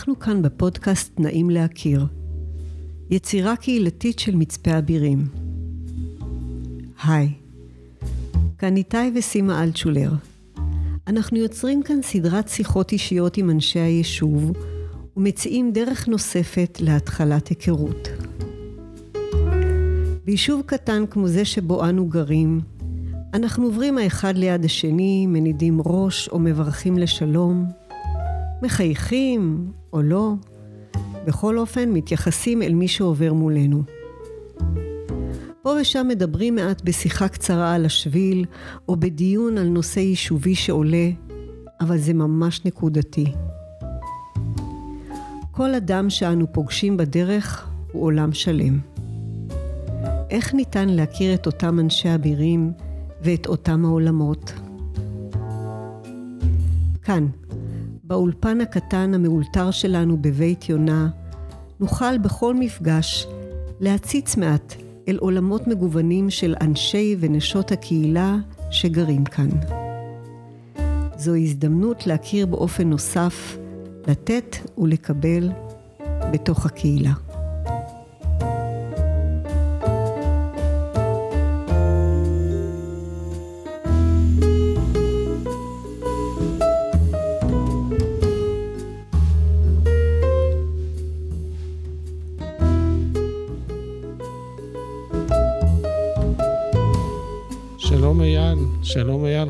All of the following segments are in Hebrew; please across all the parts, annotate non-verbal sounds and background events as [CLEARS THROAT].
אנחנו כאן בפודקאסט נעים להכיר, יצירה קהילתית של מצפה אבירים. היי, כאן איתי וסימה אלטשולר. אנחנו יוצרים כאן סדרת שיחות אישיות עם אנשי היישוב, ומציעים דרך נוספת להתחלת היכרות. ביישוב קטן כמו זה שבו אנו גרים, אנחנו עוברים האחד ליד השני, מנידים ראש או מברכים לשלום, מחייכים או לא, בכל אופן מתייחסים אל מי שעובר מולנו. פה ושם מדברים מעט בשיחה קצרה על השביל, או בדיון על נושא יישובי שעולה, אבל זה ממש נקודתי. כל אדם שאנו פוגשים בדרך הוא עולם שלם. איך ניתן להכיר את אותם אנשי אבירים ואת אותם העולמות? כאן, באולפן הקטן המאולתר שלנו בבית יונה, נוכל בכל מפגש להציץ מעט אל עולמות מגוונים של אנשי ונשות הקהילה שגרים כאן. זו הזדמנות להכיר באופן נוסף, לתת ולקבל בתוך הקהילה.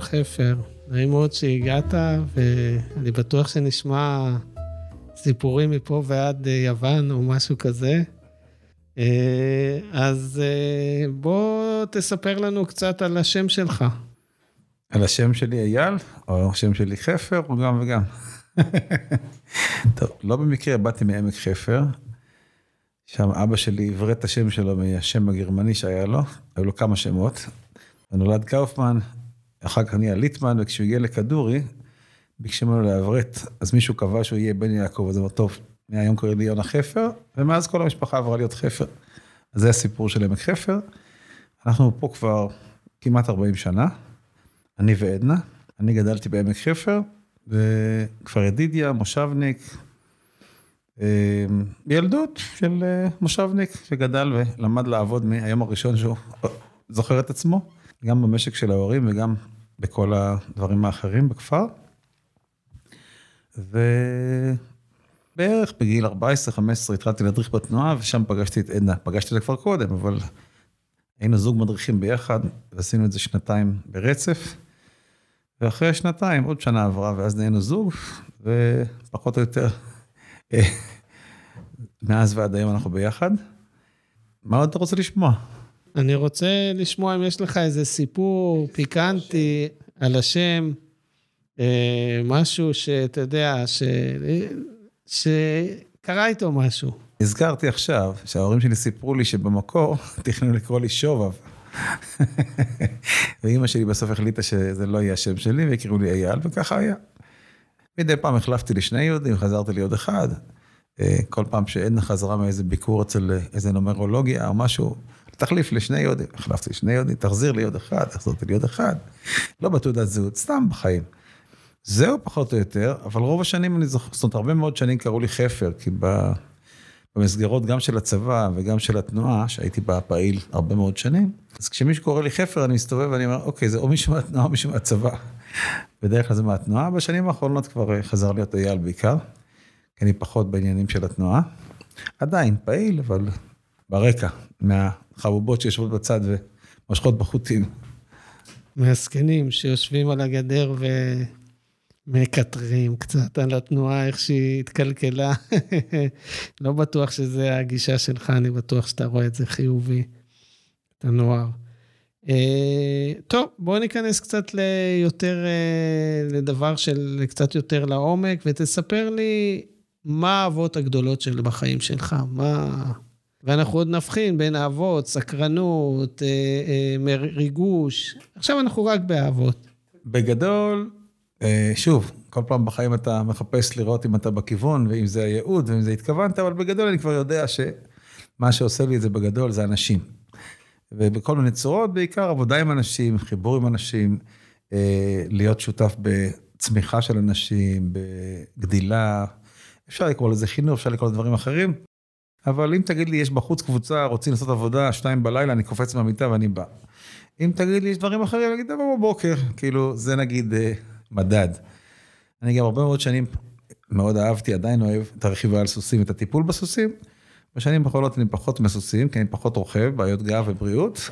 אייל חפר, נעים מאוד שהגעת, ואני בטוח שנשמע סיפורים מפה ועד אה, יוון או משהו כזה. אה, אז אה, בוא תספר לנו קצת על השם שלך. על השם שלי אייל, או השם שלי חפר, או גם וגם. [LAUGHS] טוב, לא במקרה באתי מעמק חפר, שם אבא שלי עברת את השם שלו מהשם הגרמני שהיה לו, היו לו כמה שמות. נולד קאופמן, אחר כך נהיה ליטמן, וכשהוא הגיע לכדורי, ביקשו ממנו לעברת, אז מישהו קבע שהוא יהיה בן יעקב, אז אמר, טוב, מהיום קוראים לי יונה חפר, ומאז כל המשפחה עברה להיות חפר. אז זה הסיפור של עמק חפר. אנחנו פה כבר כמעט 40 שנה, אני ועדנה. אני גדלתי בעמק חפר, וכפר ידידיה, מושבניק, אה, בילדות של אה, מושבניק שגדל ולמד לעבוד מהיום הראשון שהוא זוכר את עצמו. גם במשק של ההורים וגם בכל הדברים האחרים בכפר. ובערך בגיל 14-15 התחלתי להדריך בתנועה, ושם פגשתי את עדנה. פגשתי אותה כבר קודם, אבל היינו זוג מדריכים ביחד, ועשינו את זה שנתיים ברצף. ואחרי השנתיים, עוד שנה עברה, ואז נהיינו זוג, ופחות או יותר, מאז ועד היום אנחנו ביחד. מה עוד אתה רוצה לשמוע? אני רוצה לשמוע אם יש לך איזה סיפור פיקנטי על השם, אה, משהו שאתה יודע, ש... שקרה איתו משהו. הזכרתי עכשיו שההורים שלי סיפרו לי שבמקור [LAUGHS] תכננו לקרוא לי שובב. [LAUGHS] ואימא שלי בסוף החליטה שזה לא יהיה השם שלי, ויקראו לי אייל, וככה היה. מדי פעם החלפתי לשני יהודים, חזרתי ליהוד אחד. אה, כל פעם שאין חזרה מאיזה ביקור אצל איזה נומרולוגיה או משהו, תחליף לשני יהודים, החלפתי לשני יהודים, תחזיר לי עוד אחד, תחזיר לי עוד אחד. לא בתעודת זהות, סתם בחיים. זהו פחות או יותר, אבל רוב השנים אני זוכר, זאת אומרת, הרבה מאוד שנים קראו לי חפר, כי במסגרות גם של הצבא וגם של התנועה, שהייתי בה פעיל הרבה מאוד שנים, אז כשמישהו קורא לי חפר, אני מסתובב ואני אומר, אוקיי, זה או מישהו מהתנועה או מישהו מהצבא. בדרך כלל זה מהתנועה, בשנים האחרונות כבר אה, חזר להיות אייל בעיקר, כי אני פחות בעניינים של התנועה. עדיין פעיל, אבל ברקע, מהחבובות שיושבות בצד ומושכות בחוטים. מהזקנים שיושבים על הגדר ומקטרים קצת על התנועה, איך שהיא התקלקלה. [LAUGHS] לא בטוח שזה הגישה שלך, אני בטוח שאתה רואה את זה חיובי, את הנוער. Uh, טוב, בוא ניכנס קצת ליותר, uh, לדבר של קצת יותר לעומק, ותספר לי מה האהבות הגדולות של בחיים שלך, מה... ואנחנו עוד נבחין בין אהבות, סקרנות, אה, אה, ריגוש. עכשיו אנחנו רק באהבות. בגדול, אה, שוב, כל פעם בחיים אתה מחפש לראות אם אתה בכיוון, ואם זה הייעוד, ואם זה התכוונת, אבל בגדול אני כבר יודע שמה שעושה לי את זה בגדול זה אנשים. ובכל מיני צורות, בעיקר עבודה עם אנשים, חיבור עם אנשים, להיות שותף בצמיחה של אנשים, בגדילה. אפשר לקרוא לזה חינוך, אפשר לקרוא לזה דברים אחרים, אבל אם תגיד לי, יש בחוץ קבוצה, רוצים לעשות עבודה, שתיים בלילה, אני קופץ מהמיטה ואני בא. אם תגיד לי, יש דברים אחרים, אני אגיד, תבוא בבוקר, כאילו, זה נגיד אה, מדד. אני גם הרבה מאוד שנים מאוד אהבתי, עדיין אוהב את הרכיבה על סוסים, את הטיפול בסוסים. בשנים האחרונות אני פחות מסוסים, כי אני פחות רוכב, בעיות גב ובריאות,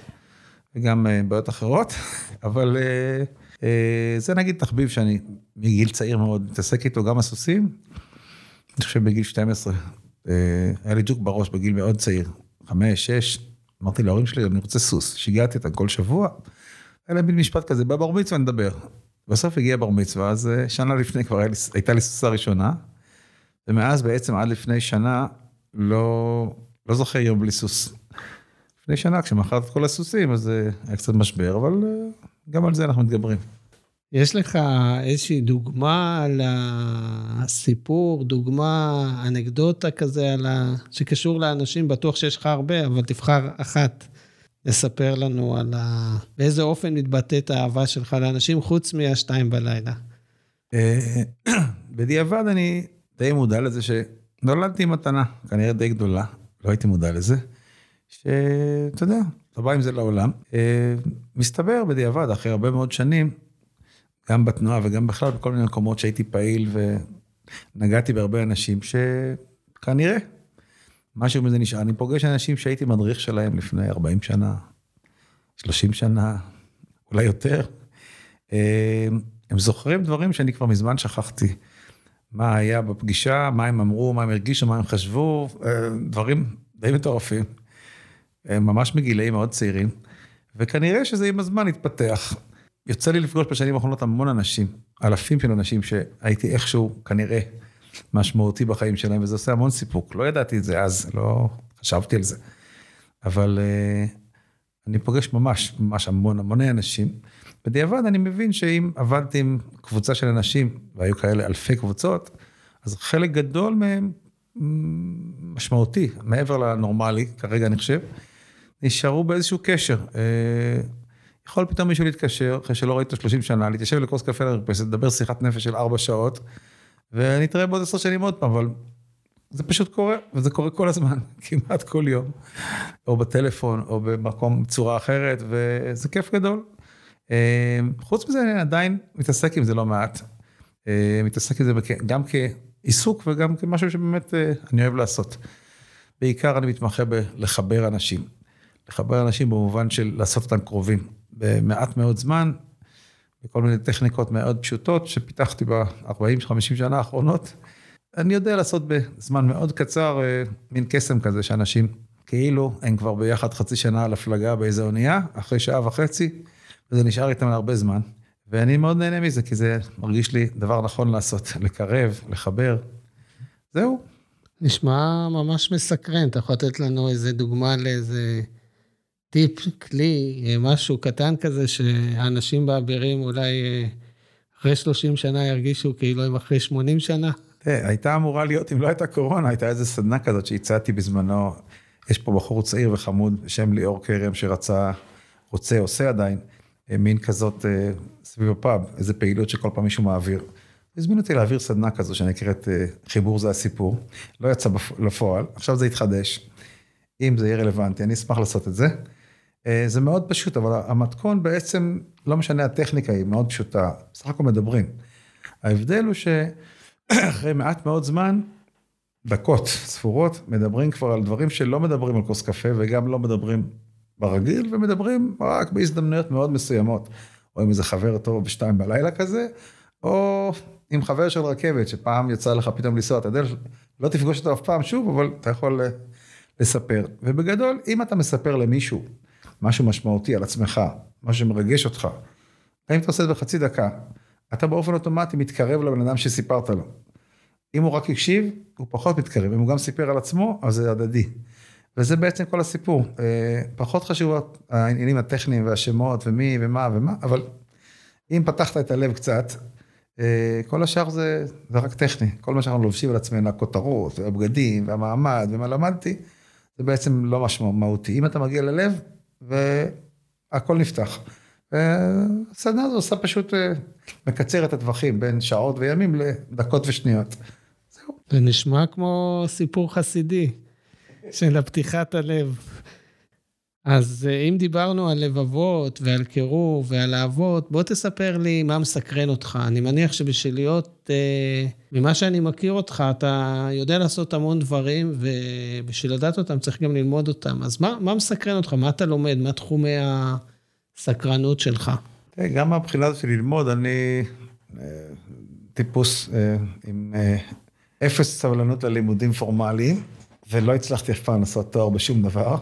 וגם אה, בעיות אחרות, [LAUGHS] אבל אה, אה, זה נגיד תחביב שאני מגיל צעיר מאוד מתעסק איתו, גם הסוסים. אני חושב בגיל 12, היה לי ג'וק בראש בגיל מאוד צעיר, 5, 6, אמרתי להורים שלי, אני רוצה סוס, שיגעתי אותם כל שבוע. היה להם מין משפט כזה, בבר מצווה נדבר. בסוף הגיע בר מצווה, אז שנה לפני כבר הייתה לי סוסה ראשונה, ומאז בעצם עד לפני שנה לא, לא זוכר יום בלי סוס. לפני שנה, כשמכרת את כל הסוסים, אז אה, היה קצת משבר, אבל אה, גם על זה אנחנו מתגברים. יש לך איזושהי דוגמה לסיפור, דוגמה, אנקדוטה כזה, על ה... שקשור לאנשים, בטוח שיש לך הרבה, אבל תבחר אחת. לספר לנו על ה... באיזה אופן מתבטאת האהבה שלך לאנשים, חוץ מהשתיים בלילה. אה, [CLEARS THROAT] בדיעבד אני די מודע לזה ש... נולדתי עם מתנה, כנראה די גדולה, לא הייתי מודע לזה, שאתה יודע, אתה בא עם זה לעולם. אה, מסתבר בדיעבד, אחרי הרבה מאוד שנים, גם בתנועה וגם בכלל בכל מיני מקומות שהייתי פעיל ונגעתי בהרבה אנשים, שכנראה משהו מזה נשאר. אני פוגש אנשים שהייתי מדריך שלהם לפני 40 שנה, 30 שנה, אולי יותר. אה, הם זוכרים דברים שאני כבר מזמן שכחתי. מה היה בפגישה, מה הם אמרו, מה הם הרגישו, מה הם חשבו, אה, דברים די מטורפים. ממש מגילאים מאוד צעירים, וכנראה שזה עם הזמן התפתח. יוצא לי לפגוש בשנים האחרונות המון אנשים, אלפים של אנשים שהייתי איכשהו כנראה משמעותי בחיים שלהם, וזה עושה המון סיפוק. לא ידעתי את זה אז, לא חשבתי על זה. אבל uh, אני פוגש ממש, ממש המון, המוני אנשים. בדיעבד אני מבין שאם עבדתי עם קבוצה של אנשים, והיו כאלה אלפי קבוצות, אז חלק גדול מהם משמעותי, מעבר לנורמלי, כרגע אני חושב, נשארו באיזשהו קשר. אה, יכול פתאום מישהו להתקשר, אחרי שלא ראית 30 שנה, להתיישב לכוס קפה למרפסת, לדבר שיחת נפש של 4 שעות, ונתראה בעוד 10 שנים עוד פעם, אבל זה פשוט קורה, וזה קורה כל הזמן, [LAUGHS] כמעט כל יום, או בטלפון, או במקום, בצורה אחרת, וזה כיף גדול. אה, חוץ מזה, אני עדיין מתעסק עם זה לא מעט. אה, מתעסק עם זה גם כעיסוק וגם כמשהו שבאמת אה, אני אוהב לעשות. בעיקר אני מתמחה בלחבר אנשים. לחבר אנשים במובן של לעשות אותם קרובים. במעט מאוד זמן, בכל מיני טכניקות מאוד פשוטות שפיתחתי ב-40-50 שנה האחרונות. אני יודע לעשות בזמן מאוד קצר מין קסם כזה שאנשים כאילו הם כבר ביחד חצי שנה על הפלגה באיזה אונייה, אחרי שעה וחצי. וזה נשאר איתם הרבה זמן. ואני מאוד נהנה מזה, כי זה מרגיש לי דבר נכון לעשות, [LAUGHS] לקרב, לחבר. זהו. נשמע ממש מסקרן, אתה יכול לתת לנו איזה דוגמה לאיזה טיפ, כלי, משהו קטן כזה, שאנשים באבירים אולי אה, אחרי 30 שנה ירגישו כאילו הם אחרי 80 שנה? תראה, הייתה אמורה להיות, אם לא הייתה קורונה, הייתה איזו סדנה כזאת שהצעתי בזמנו. יש פה בחור צעיר וחמוד בשם ליאור כרם שרצה, רוצה, עושה עדיין. מין כזאת אה, סביב הפאב, איזה פעילות שכל פעם מישהו מעביר. הזמין אותי להעביר סדנה כזו שנקראת אה, חיבור זה הסיפור, לא יצא לפועל, עכשיו זה יתחדש. אם זה יהיה רלוונטי, אני אשמח לעשות את זה. אה, זה מאוד פשוט, אבל המתכון בעצם, לא משנה הטכניקה היא מאוד פשוטה, בסך הכל מדברים. ההבדל הוא שאחרי מעט מאוד זמן, דקות ספורות, מדברים כבר על דברים שלא מדברים על כוס קפה וגם לא מדברים ברגיל, ומדברים רק בהזדמנויות מאוד מסוימות. או עם איזה חבר טוב בשתיים בלילה כזה, או עם חבר של רכבת, שפעם יצא לך פתאום לנסוע, אתה יודע, לא תפגוש אותו אף פעם שוב, אבל אתה יכול אה, לספר. ובגדול, אם אתה מספר למישהו משהו משמעותי על עצמך, משהו שמרגש אותך, אם אתה עושה את זה בחצי דקה, אתה באופן אוטומטי מתקרב לבן אדם שסיפרת לו. אם הוא רק הקשיב, הוא פחות מתקרב. אם הוא גם סיפר על עצמו, אז זה הדדי. וזה בעצם כל הסיפור. אה, פחות חשוב העניינים הטכניים והשמות ומי ומה ומה, אבל אם פתחת את הלב קצת, אה, כל השאר זה, זה רק טכני. כל מה שאנחנו לובשים על עצמנו, הכותרות, הבגדים והמעמד ומה למדתי, זה בעצם לא משמעותי. אם אתה מגיע ללב, והכל נפתח. והסדנה הזו עושה פשוט, אה, מקצר את הטווחים בין שעות וימים לדקות ושניות. זהו. זה נשמע כמו סיפור חסידי של הפתיחת הלב. אז אה, אם דיברנו על לבבות ועל קירוב ועל אהבות, בוא תספר לי מה מסקרן אותך. אני מניח שבשביל להיות, אה, ממה שאני מכיר אותך, אתה יודע לעשות המון דברים, ובשביל לדעת אותם צריך גם ללמוד אותם. אז מה, מה מסקרן אותך? מה אתה לומד? מה תחומי הסקרנות שלך? גם מהבחינה הזאת של ללמוד, אני אה, טיפוס אה, עם אה, אפס סבלנות ללימודים פורמליים, ולא הצלחתי אף פעם לעשות תואר בשום דבר.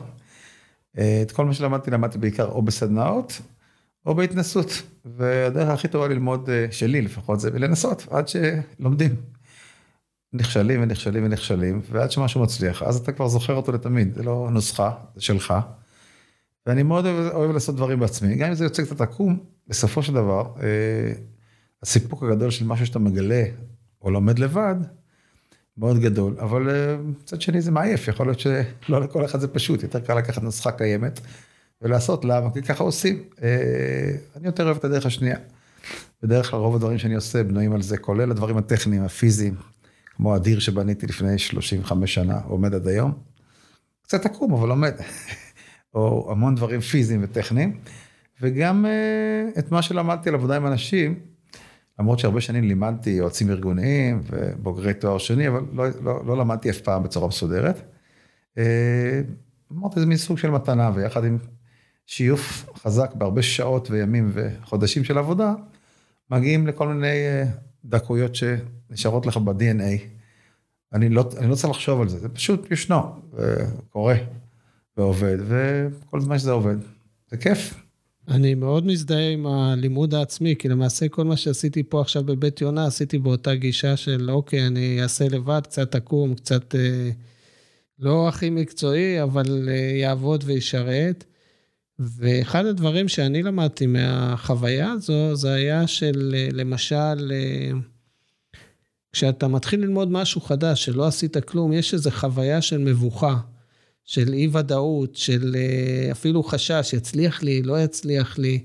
אה, את כל מה שלמדתי, למדתי בעיקר או בסדנאות, או בהתנסות. והדרך הכי טובה ללמוד, אה, שלי לפחות, זה לנסות, עד שלומדים. נכשלים ונכשלים ונכשלים, ועד שמשהו מצליח, אז אתה כבר זוכר אותו לתמיד, זה לא נוסחה, זה שלך. ואני מאוד אוהב, אוהב לעשות דברים בעצמי, גם אם זה יוצא קצת עקום, בסופו של דבר, אה, הסיפוק הגדול של משהו שאתה מגלה או לומד לבד, מאוד גדול, אבל אה, מצד שני זה מעייף, יכול להיות שלא לכל אחד זה פשוט, יותר קל לקחת נוסחה קיימת ולעשות, למה? כי ככה עושים. אה, אני יותר אוהב את הדרך השנייה. בדרך כלל רוב הדברים שאני עושה בנויים על זה, כולל הדברים הטכניים, הפיזיים, כמו הדיר שבניתי לפני 35 שנה, עומד עד היום. קצת עקום, אבל עומד. [LAUGHS] או המון דברים פיזיים וטכניים. וגם אה, את מה שלמדתי על עבודה עם אנשים, למרות שהרבה שנים לימדתי יועצים ארגוניים ובוגרי תואר שני, אבל לא, לא, לא למדתי אף פעם בצורה מסודרת. אה, אמרתי, זה מין סוג של מתנה, ויחד עם שיוף חזק בהרבה שעות וימים וחודשים של עבודה, מגיעים לכל מיני אה, דקויות שנשארות לך ב-DNA. אני לא, אני לא צריך לחשוב על זה, זה פשוט ישנו, וקורה, ועובד, וכל זמן שזה עובד, זה כיף. אני מאוד מזדהה עם הלימוד העצמי, כי למעשה כל מה שעשיתי פה עכשיו בבית יונה, עשיתי באותה גישה של אוקיי, אני אעשה לבד, קצת עקום, קצת אה, לא הכי מקצועי, אבל אה, יעבוד וישרת. ואחד הדברים שאני למדתי מהחוויה הזו, זה היה של אה, למשל, אה, כשאתה מתחיל ללמוד משהו חדש, שלא עשית כלום, יש איזו חוויה של מבוכה. של אי ודאות, של אה, אפילו חשש, יצליח לי, לא יצליח לי,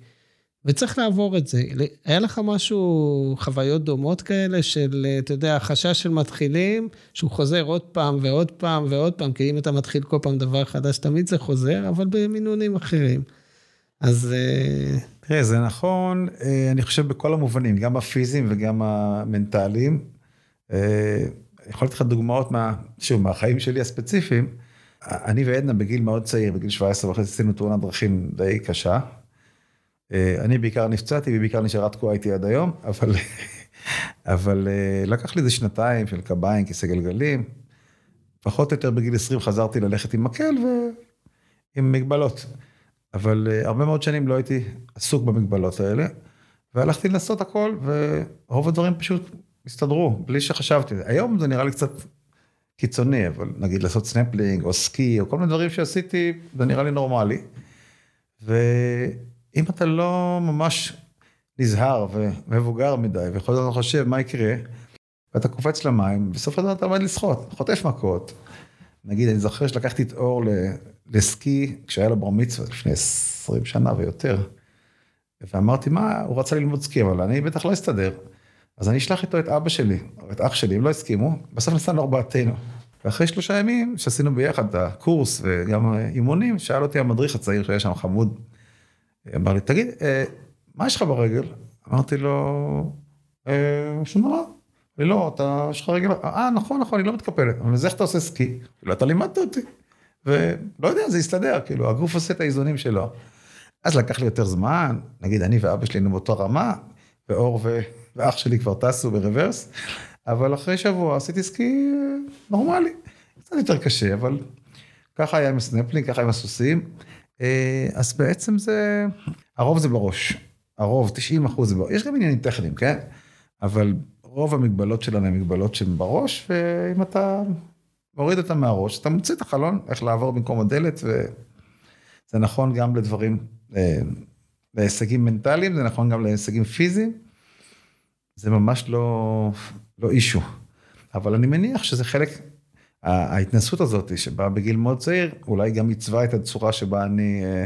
וצריך לעבור את זה. היה לך משהו, חוויות דומות כאלה של, אה, אתה יודע, חשש של מתחילים, שהוא חוזר עוד פעם ועוד פעם ועוד פעם, כי אם אתה מתחיל כל פעם דבר חדש, תמיד זה חוזר, אבל במינונים אחרים. אז... אה, תראה, זה נכון, אני חושב בכל המובנים, גם הפיזיים וגם המנטליים. יכול לתת לך דוגמאות מה, שוב, מהחיים שלי הספציפיים. אני ועדנה בגיל מאוד צעיר, בגיל 17 וחצי עשינו תאונת דרכים די קשה. אה, אני בעיקר נפצעתי ובעיקר נשארה תקועה איתי עד היום, אבל, [LAUGHS] אבל אה, לקח לי איזה שנתיים של קביים, כיסא גלגלים. פחות או יותר בגיל 20 חזרתי ללכת עם מקל ועם מגבלות. אבל אה, הרבה מאוד שנים לא הייתי עסוק במגבלות האלה, והלכתי לנסות הכל, ורוב הדברים פשוט הסתדרו, בלי שחשבתי. היום זה נראה לי קצת קיצוני, אבל נגיד לעשות סנפלינג או סקי או כל מיני דברים שעשיתי, זה נראה לי נורמלי. ואם אתה לא ממש נזהר ומבוגר מדי וכל הזמן חושב מה יקרה, ואתה קופץ למים, בסוף הדבר אתה לומד לשחות, חוטף מכות. נגיד, אני זוכר שלקחתי את אור לסקי כשהיה לו בר מצווה לפני 20 שנה ויותר. ואמרתי, מה, הוא רצה ללמוד סקי, אבל אני בטח לא אסתדר. אז אני אשלח איתו את אבא שלי, או את אח שלי, הם לא הסכימו, בסוף נסענו ארבעתנו. ואחרי שלושה ימים שעשינו ביחד את הקורס וגם אימונים, שאל אותי המדריך הצעיר שהיה שם חמוד, אמר לי, תגיד, אה, מה יש לך ברגל? אמרתי לו, אה, שום דבר. לי לא, אתה, יש לך רגל, אה, נכון, נכון, אני לא מתקפלת, אבל איך אתה עושה סקי? כאילו, אתה לימדת אותי. ולא יודע, זה יסתדר, כאילו, הגוף עושה את האיזונים שלו. אז לקח לי יותר זמן, נגיד, אני ואבא שלי היינו באותה רמה, ואור ו... ואח שלי כבר טסו ברוורס, אבל אחרי שבוע עשיתי סקי אה, נורמלי. קצת יותר קשה, אבל ככה היה עם הסנפלינג, ככה עם הסוסים. אה, אז בעצם זה, הרוב זה בראש. הרוב, 90 אחוז זה בראש. יש גם עניינים טכניים, כן? אבל רוב המגבלות שלנו הן מגבלות שהן בראש, ואם אתה מוריד אותן מהראש, אתה מוציא את החלון, איך לעבור במקום הדלת, וזה נכון גם לדברים, אה, להישגים מנטליים, זה נכון גם להישגים פיזיים. זה ממש לא, לא אישו. אבל אני מניח שזה חלק, ההתנסות הזאת שבאה בגיל מאוד צעיר, אולי גם עיצבה את הצורה שבה אני אה,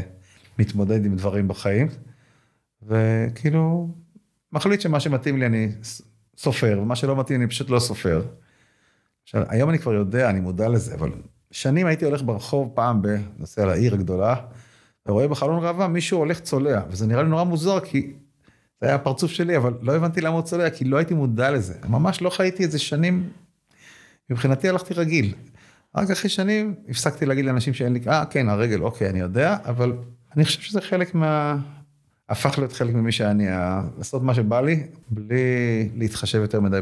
מתמודד עם דברים בחיים. וכאילו, מחליט שמה שמתאים לי אני סופר, ומה שלא מתאים לי אני פשוט לא סופר. עכשיו, היום אני כבר יודע, אני מודע לזה, אבל שנים הייתי הולך ברחוב פעם בנושא לעיר הגדולה, ורואה בחלון ראווה מישהו הולך צולע, וזה נראה לי נורא מוזר, כי זה היה הפרצוף שלי, אבל לא הבנתי למה הוא צולע, כי לא הייתי מודע לזה. ממש לא חייתי את זה שנים, מבחינתי הלכתי רגיל. רק אחרי שנים הפסקתי להגיד לאנשים שאין לי, אה, כן, הרגל, אוקיי, אני יודע, אבל אני חושב שזה חלק מה... הפך להיות חלק ממי שאני, לעשות מה שבא לי, בלי להתחשב יותר מדי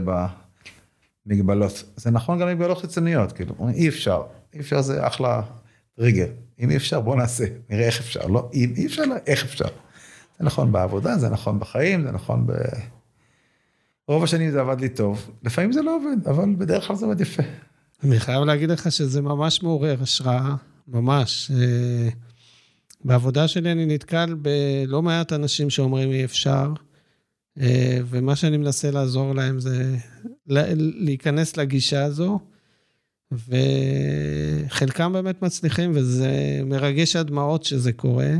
במגבלות. זה נכון גם מגבלות חיצוניות, כאילו, אי אפשר, אי אפשר זה אחלה טריגר. אם אי אפשר, בוא נעשה, נראה איך אפשר. לא, אם אי אפשר, לא, איך אפשר. זה נכון בעבודה, זה נכון בחיים, זה נכון ב... רוב השנים זה עבד לי טוב, לפעמים זה לא עובד, אבל בדרך כלל זה עובד יפה. אני חייב להגיד לך שזה ממש מעורר השראה, ממש. אה, בעבודה שלי אני נתקל בלא מעט אנשים שאומרים אי אפשר, אה, ומה שאני מנסה לעזור להם זה להיכנס לגישה הזו, וחלקם באמת מצליחים, וזה מרגש עד דמעות שזה קורה.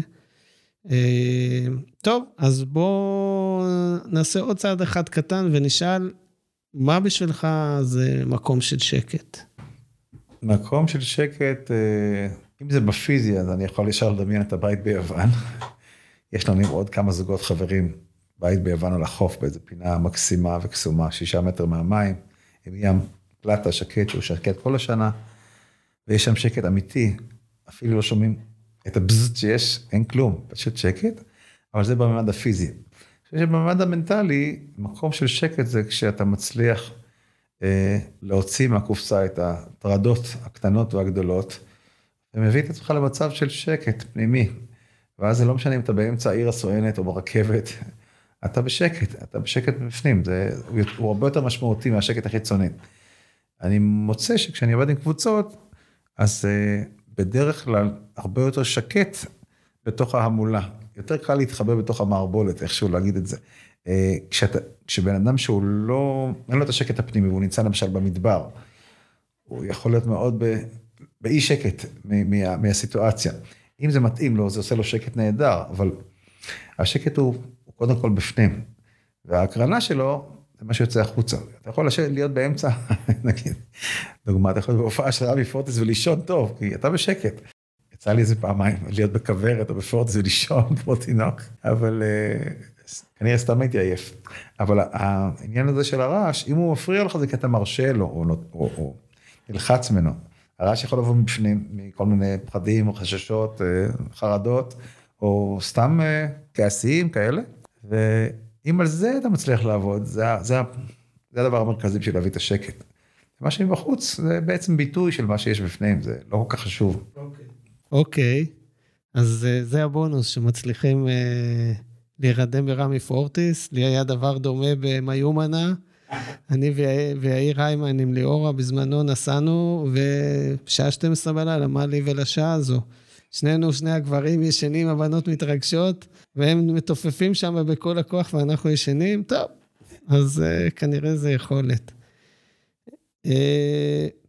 אה, טוב, אז בואו נעשה עוד צעד אחד קטן ונשאל, מה בשבילך זה מקום של שקט? מקום של שקט, אה, אם זה בפיזי, אז אני יכול ישר לדמיין את הבית ביוון. [LAUGHS] יש לנו עוד כמה זוגות חברים, בית ביוון על החוף, באיזה פינה מקסימה וקסומה, שישה מטר מהמים, עם ים פלטה שקט, שהוא שקט כל השנה, ויש שם שקט אמיתי, אפילו לא שומעים את הבזז שיש, אין כלום, פשוט שקט, אבל זה בממד הפיזי. אני שבממד המנטלי, מקום של שקט זה כשאתה מצליח אה, להוציא מהקופסה את הטרדות הקטנות והגדולות, ומביא את עצמך למצב של שקט פנימי. ואז זה לא משנה אם אתה באמצע העיר הסואנת או ברכבת, [LAUGHS] אתה בשקט, אתה בשקט בפנים, זה, הוא הרבה יותר משמעותי מהשקט החיצוני. אני מוצא שכשאני עובד עם קבוצות, אז uh, בדרך כלל הרבה יותר שקט בתוך ההמולה. יותר קל להתחבא בתוך המערבולת, איכשהו להגיד את זה. Uh, כשאתה, כשבן אדם שהוא לא, אין לו את השקט הפנימי, והוא נמצא למשל במדבר, הוא יכול להיות מאוד ב, באי שקט מה, מהסיטואציה. אם זה מתאים לו, זה עושה לו שקט נהדר, אבל השקט הוא, הוא קודם כל בפנים. וההקרנה שלו, זה מה שיוצא החוצה. אתה יכול לשבת, להיות באמצע, [LAUGHS] נגיד, דוגמא, אתה יכול להיות בהופעה של רבי פורטיס ולישון טוב, כי אתה בשקט. יצא לי איזה פעמיים להיות בכוורת או בפורטיס ולישון [LAUGHS] כמו תינוק, אבל uh, כנראה סתם הייתי עייף. אבל העניין הזה של הרעש, אם הוא מפריע לך זה כי אתה מרשה לו, או, או, או, או נלחץ ממנו. הרעש יכול לבוא מבפנים, מכל מיני פחדים, או חששות, אה, חרדות, או סתם אה, כעסיים כאלה. ואם על זה אתה מצליח לעבוד, זה, זה, זה הדבר המרכזי בשביל להביא את השקט. מה שמבחוץ זה בעצם ביטוי של מה שיש בפנים, זה לא כל כך חשוב. אוקיי, okay. okay. אז uh, זה הבונוס שמצליחים uh, להירדם ברמי פורטיס. לי היה דבר דומה במיומנה. אני ויאיר היימן עם ליאורה בזמנו נסענו, ובשעה 12 בלילה, מה לי ולשעה הזו? שנינו, שני הגברים ישנים, הבנות מתרגשות, והם מתופפים שם בכל הכוח ואנחנו ישנים, טוב, אז uh, כנראה זה יכולת. Uh,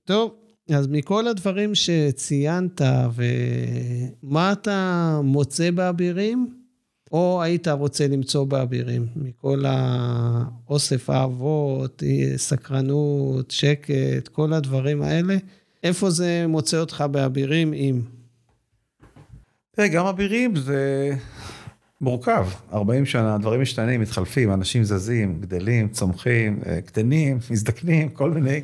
טוב, אז מכל הדברים שציינת, ומה אתה מוצא באבירים? או היית רוצה למצוא באבירים, מכל האוסף האבות, סקרנות, שקט, כל הדברים האלה, איפה זה מוצא אותך באבירים אם? תראה, גם אבירים זה מורכב, 40 שנה, דברים משתנים, מתחלפים, אנשים זזים, גדלים, צומחים, אה, קטנים, [LAUGHS] מזדקנים, כל מיני,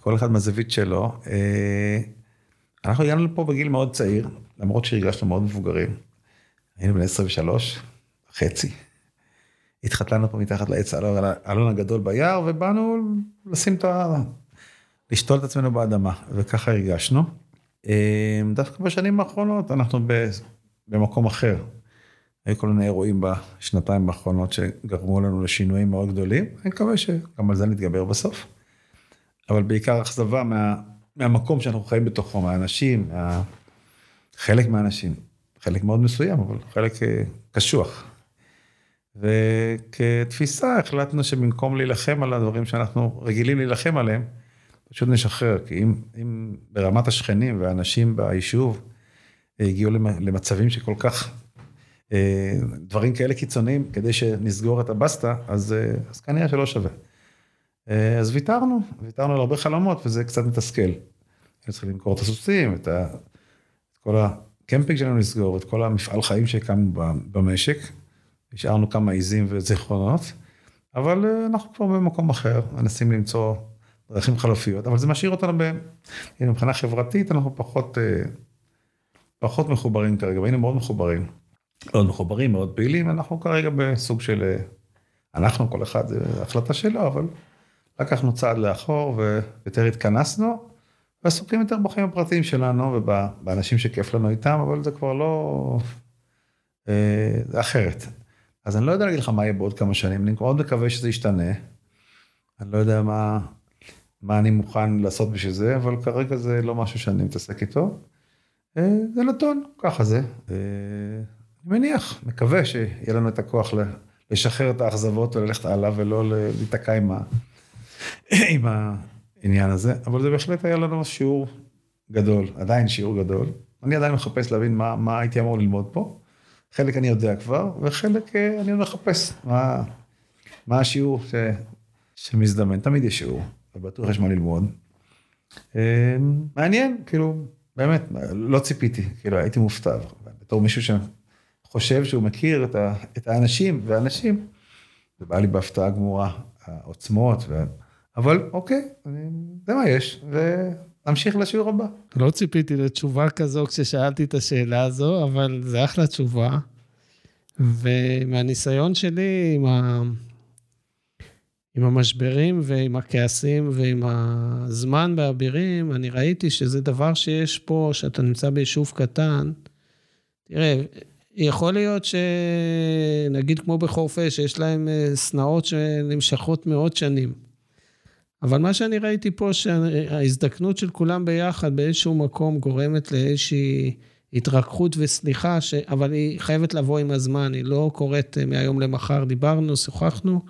כל אחד מהזווית שלו. אה, אנחנו הגענו לפה בגיל מאוד צעיר, למרות שהרגשנו מאוד מבוגרים. היינו בני 23, חצי. התחתנו פה מתחת לעץ האלון הגדול ביער, ובאנו לשים את ה... לשתול את עצמנו באדמה, וככה הרגשנו. אמ, דווקא בשנים האחרונות אנחנו במקום אחר. היו כל מיני אירועים בשנתיים האחרונות שגרמו לנו לשינויים מאוד גדולים, אני מקווה שגם על זה נתגבר בסוף. אבל בעיקר אכזבה מה, מהמקום שאנחנו חיים בתוכו, מהאנשים, מה... חלק מהאנשים. חלק מאוד מסוים, אבל חלק אה, קשוח. וכתפיסה החלטנו שבמקום להילחם על הדברים שאנחנו רגילים להילחם עליהם, פשוט נשחרר, כי אם, אם ברמת השכנים והאנשים ביישוב הגיעו למצבים שכל כך, אה, דברים כאלה קיצוניים, כדי שנסגור את הבסטה, אז, אה, אז כנראה שלא שווה. אה, אז ויתרנו, ויתרנו על הרבה חלומות, וזה קצת מתסכל. היינו צריכים למכור את הסוסים, את, ה... את כל הקמפינג שלנו לסגור, את כל המפעל חיים שהקמנו במשק. השארנו כמה עיזים וזיכרונות, אבל אה, אנחנו כבר במקום אחר, מנסים למצוא דרכים חלופיות, אבל זה משאיר אותנו ב... מבחינה חברתית אנחנו פחות, אה, פחות מחוברים כרגע, והיינו מאוד מחוברים. מאוד מחוברים, מאוד פעילים, אנחנו כרגע בסוג של... אה, אנחנו, כל אחד, זה החלטה שלו, אבל לקחנו צעד לאחור ויותר התכנסנו, ועסוקים יותר בחיים הפרטיים שלנו ובאנשים שכיף לנו איתם, אבל זה כבר לא... זה אחרת. אז אני לא יודע להגיד לך מה יהיה בעוד כמה שנים, אני מאוד מקווה שזה ישתנה. אני לא יודע מה, מה אני מוכן לעשות בשביל זה, אבל כרגע זה לא משהו שאני מתעסק איתו. אה, זה נתון, ככה זה. אה, אני מניח, מקווה שיהיה לנו את הכוח לשחרר את האכזבות וללכת הלאה ולא להיתקע עם, ה... עם העניין הזה, אבל זה בהחלט היה לנו שיעור גדול, עדיין שיעור גדול. אני עדיין מחפש להבין מה, מה הייתי אמור ללמוד פה. חלק אני יודע כבר, וחלק אה, אני מחפש מה, מה השיעור ש, שמזדמן. תמיד יש שיעור, ובטוח יש מה ללמוד. אה, מעניין, כאילו, באמת, לא ציפיתי, כאילו, הייתי מופתע. בתור מישהו שחושב שהוא מכיר את, ה, את האנשים והאנשים, זה בא לי בהפתעה גמורה, העוצמות, ו... אבל אוקיי, זה מה יש, ונמשיך לשיעור הבא. לא ציפיתי לתשובה כזו כששאלתי את השאלה הזו, אבל זה אחלה תשובה. ומהניסיון שלי עם, ה... עם המשברים ועם הכעסים ועם הזמן באבירים, אני ראיתי שזה דבר שיש פה, שאתה נמצא ביישוב קטן. תראה, יכול להיות שנגיד כמו בחורפיש, שיש להם אה, שנאות שנמשכות מאות שנים. אבל מה שאני ראיתי פה, שההזדקנות של כולם ביחד באיזשהו מקום גורמת לאיזושהי התרככות וסליחה, ש... אבל היא חייבת לבוא עם הזמן, היא לא קורית אה, מהיום למחר. דיברנו, שוחחנו.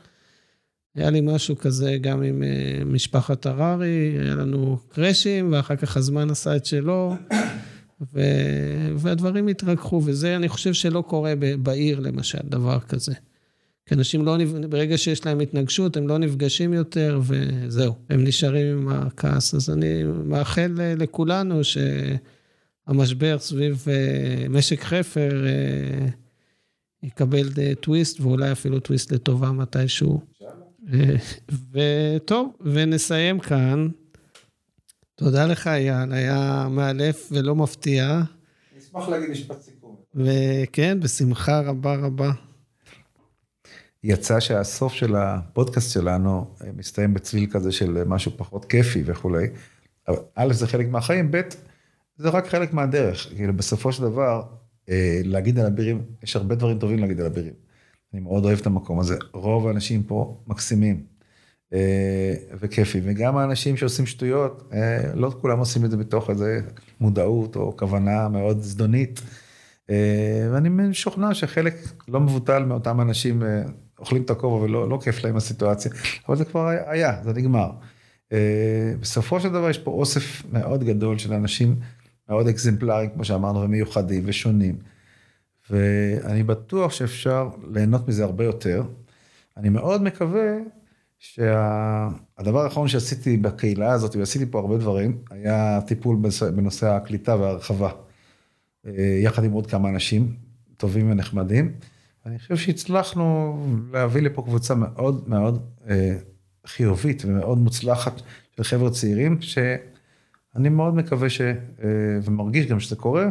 היה לי משהו כזה גם עם אה, משפחת הררי, היה לנו קרשים, ואחר כך הזמן עשה את שלו, ו... והדברים התרככו, וזה אני חושב שלא קורה בעיר למשל, דבר כזה. כי אנשים לא, ברגע שיש להם התנגשות, הם לא נפגשים יותר, וזהו, הם נשארים עם הכעס. אז אני מאחל לכולנו שהמשבר סביב אה, משק חפר אה, יקבל טוויסט, ואולי אפילו טוויסט לטובה מתישהו. אה, וטוב, ונסיים כאן. תודה לך, אייל, היה מאלף ולא מפתיע. אני אשמח להגיד משפט סיכום. וכן, בשמחה רבה רבה. יצא שהסוף של הפודקאסט שלנו אה, מסתיים בצליל כזה של משהו פחות כיפי וכולי. א', זה חלק מהחיים, ב', זה רק חלק מהדרך. כאילו, בסופו של דבר, אה, להגיד על הבירים, יש הרבה דברים טובים להגיד על הבירים. אני מאוד אוהב את המקום הזה. רוב האנשים פה מקסימים אה, וכיפים, וגם האנשים שעושים שטויות, לא כולם עושים את זה מתוך איזה מודעות או כוונה מאוד זדונית. ואני משוכנע שחלק לא מבוטל מאותם אנשים אוכלים את הכובע ולא לא כיף להם הסיטואציה, אבל זה כבר היה, זה נגמר. אה, בסופו של דבר יש פה אוסף מאוד גדול של אנשים מאוד אקזמפלריים, כמו שאמרנו, ומיוחדים ושונים. ואני בטוח שאפשר ליהנות מזה הרבה יותר. אני מאוד מקווה שהדבר האחרון שעשיתי בקהילה הזאת, ועשיתי פה הרבה דברים, היה טיפול בנושא הקליטה וההרחבה. אה, יחד עם עוד כמה אנשים טובים ונחמדים. אני חושב שהצלחנו להביא לפה קבוצה מאוד מאוד אה, חיובית ומאוד מוצלחת של חבר'ה צעירים, שאני מאוד מקווה ש... אה, ומרגיש גם שזה קורה,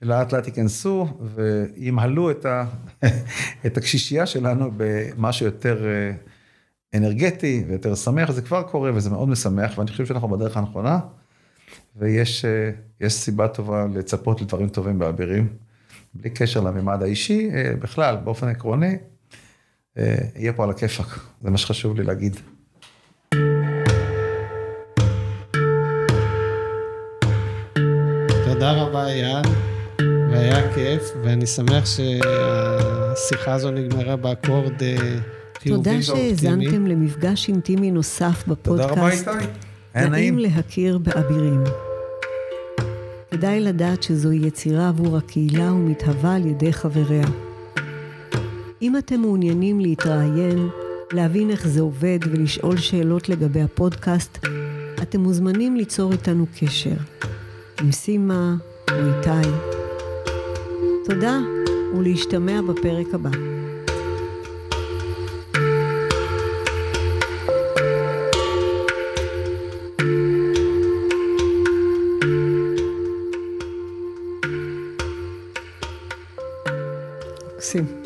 שלאט לאט ייכנסו וימהלו את, ה... [LAUGHS] את הקשישייה שלנו במשהו יותר אה, אנרגטי ויותר שמח, זה כבר קורה וזה מאוד משמח, ואני חושב שאנחנו בדרך הנכונה, ויש אה, סיבה טובה לצפות לדברים טובים באבירים. בלי קשר לממד האישי, אה, בכלל, באופן עקרוני, יהיה פה על הכיפאק, זה מה שחשוב לי להגיד. תודה רבה, אייל, והיה כיף, ואני שמח שהשיחה הזו נגמרה באקורד אה, חיובי ואופטימי. תודה שהאזנתם למפגש אינטימי נוסף בפודקאסט. תודה רבה, איתי. היה נעים. נעים להכיר באבירים. כדאי לדעת שזוהי יצירה עבור הקהילה ומתהווה על ידי חבריה. אם אתם מעוניינים להתראיין להבין איך זה עובד ולשאול שאלות לגבי הפודקאסט, אתם מוזמנים ליצור איתנו קשר. עם סימה או איתי. תודה, ולהשתמע בפרק הבא. מקסים.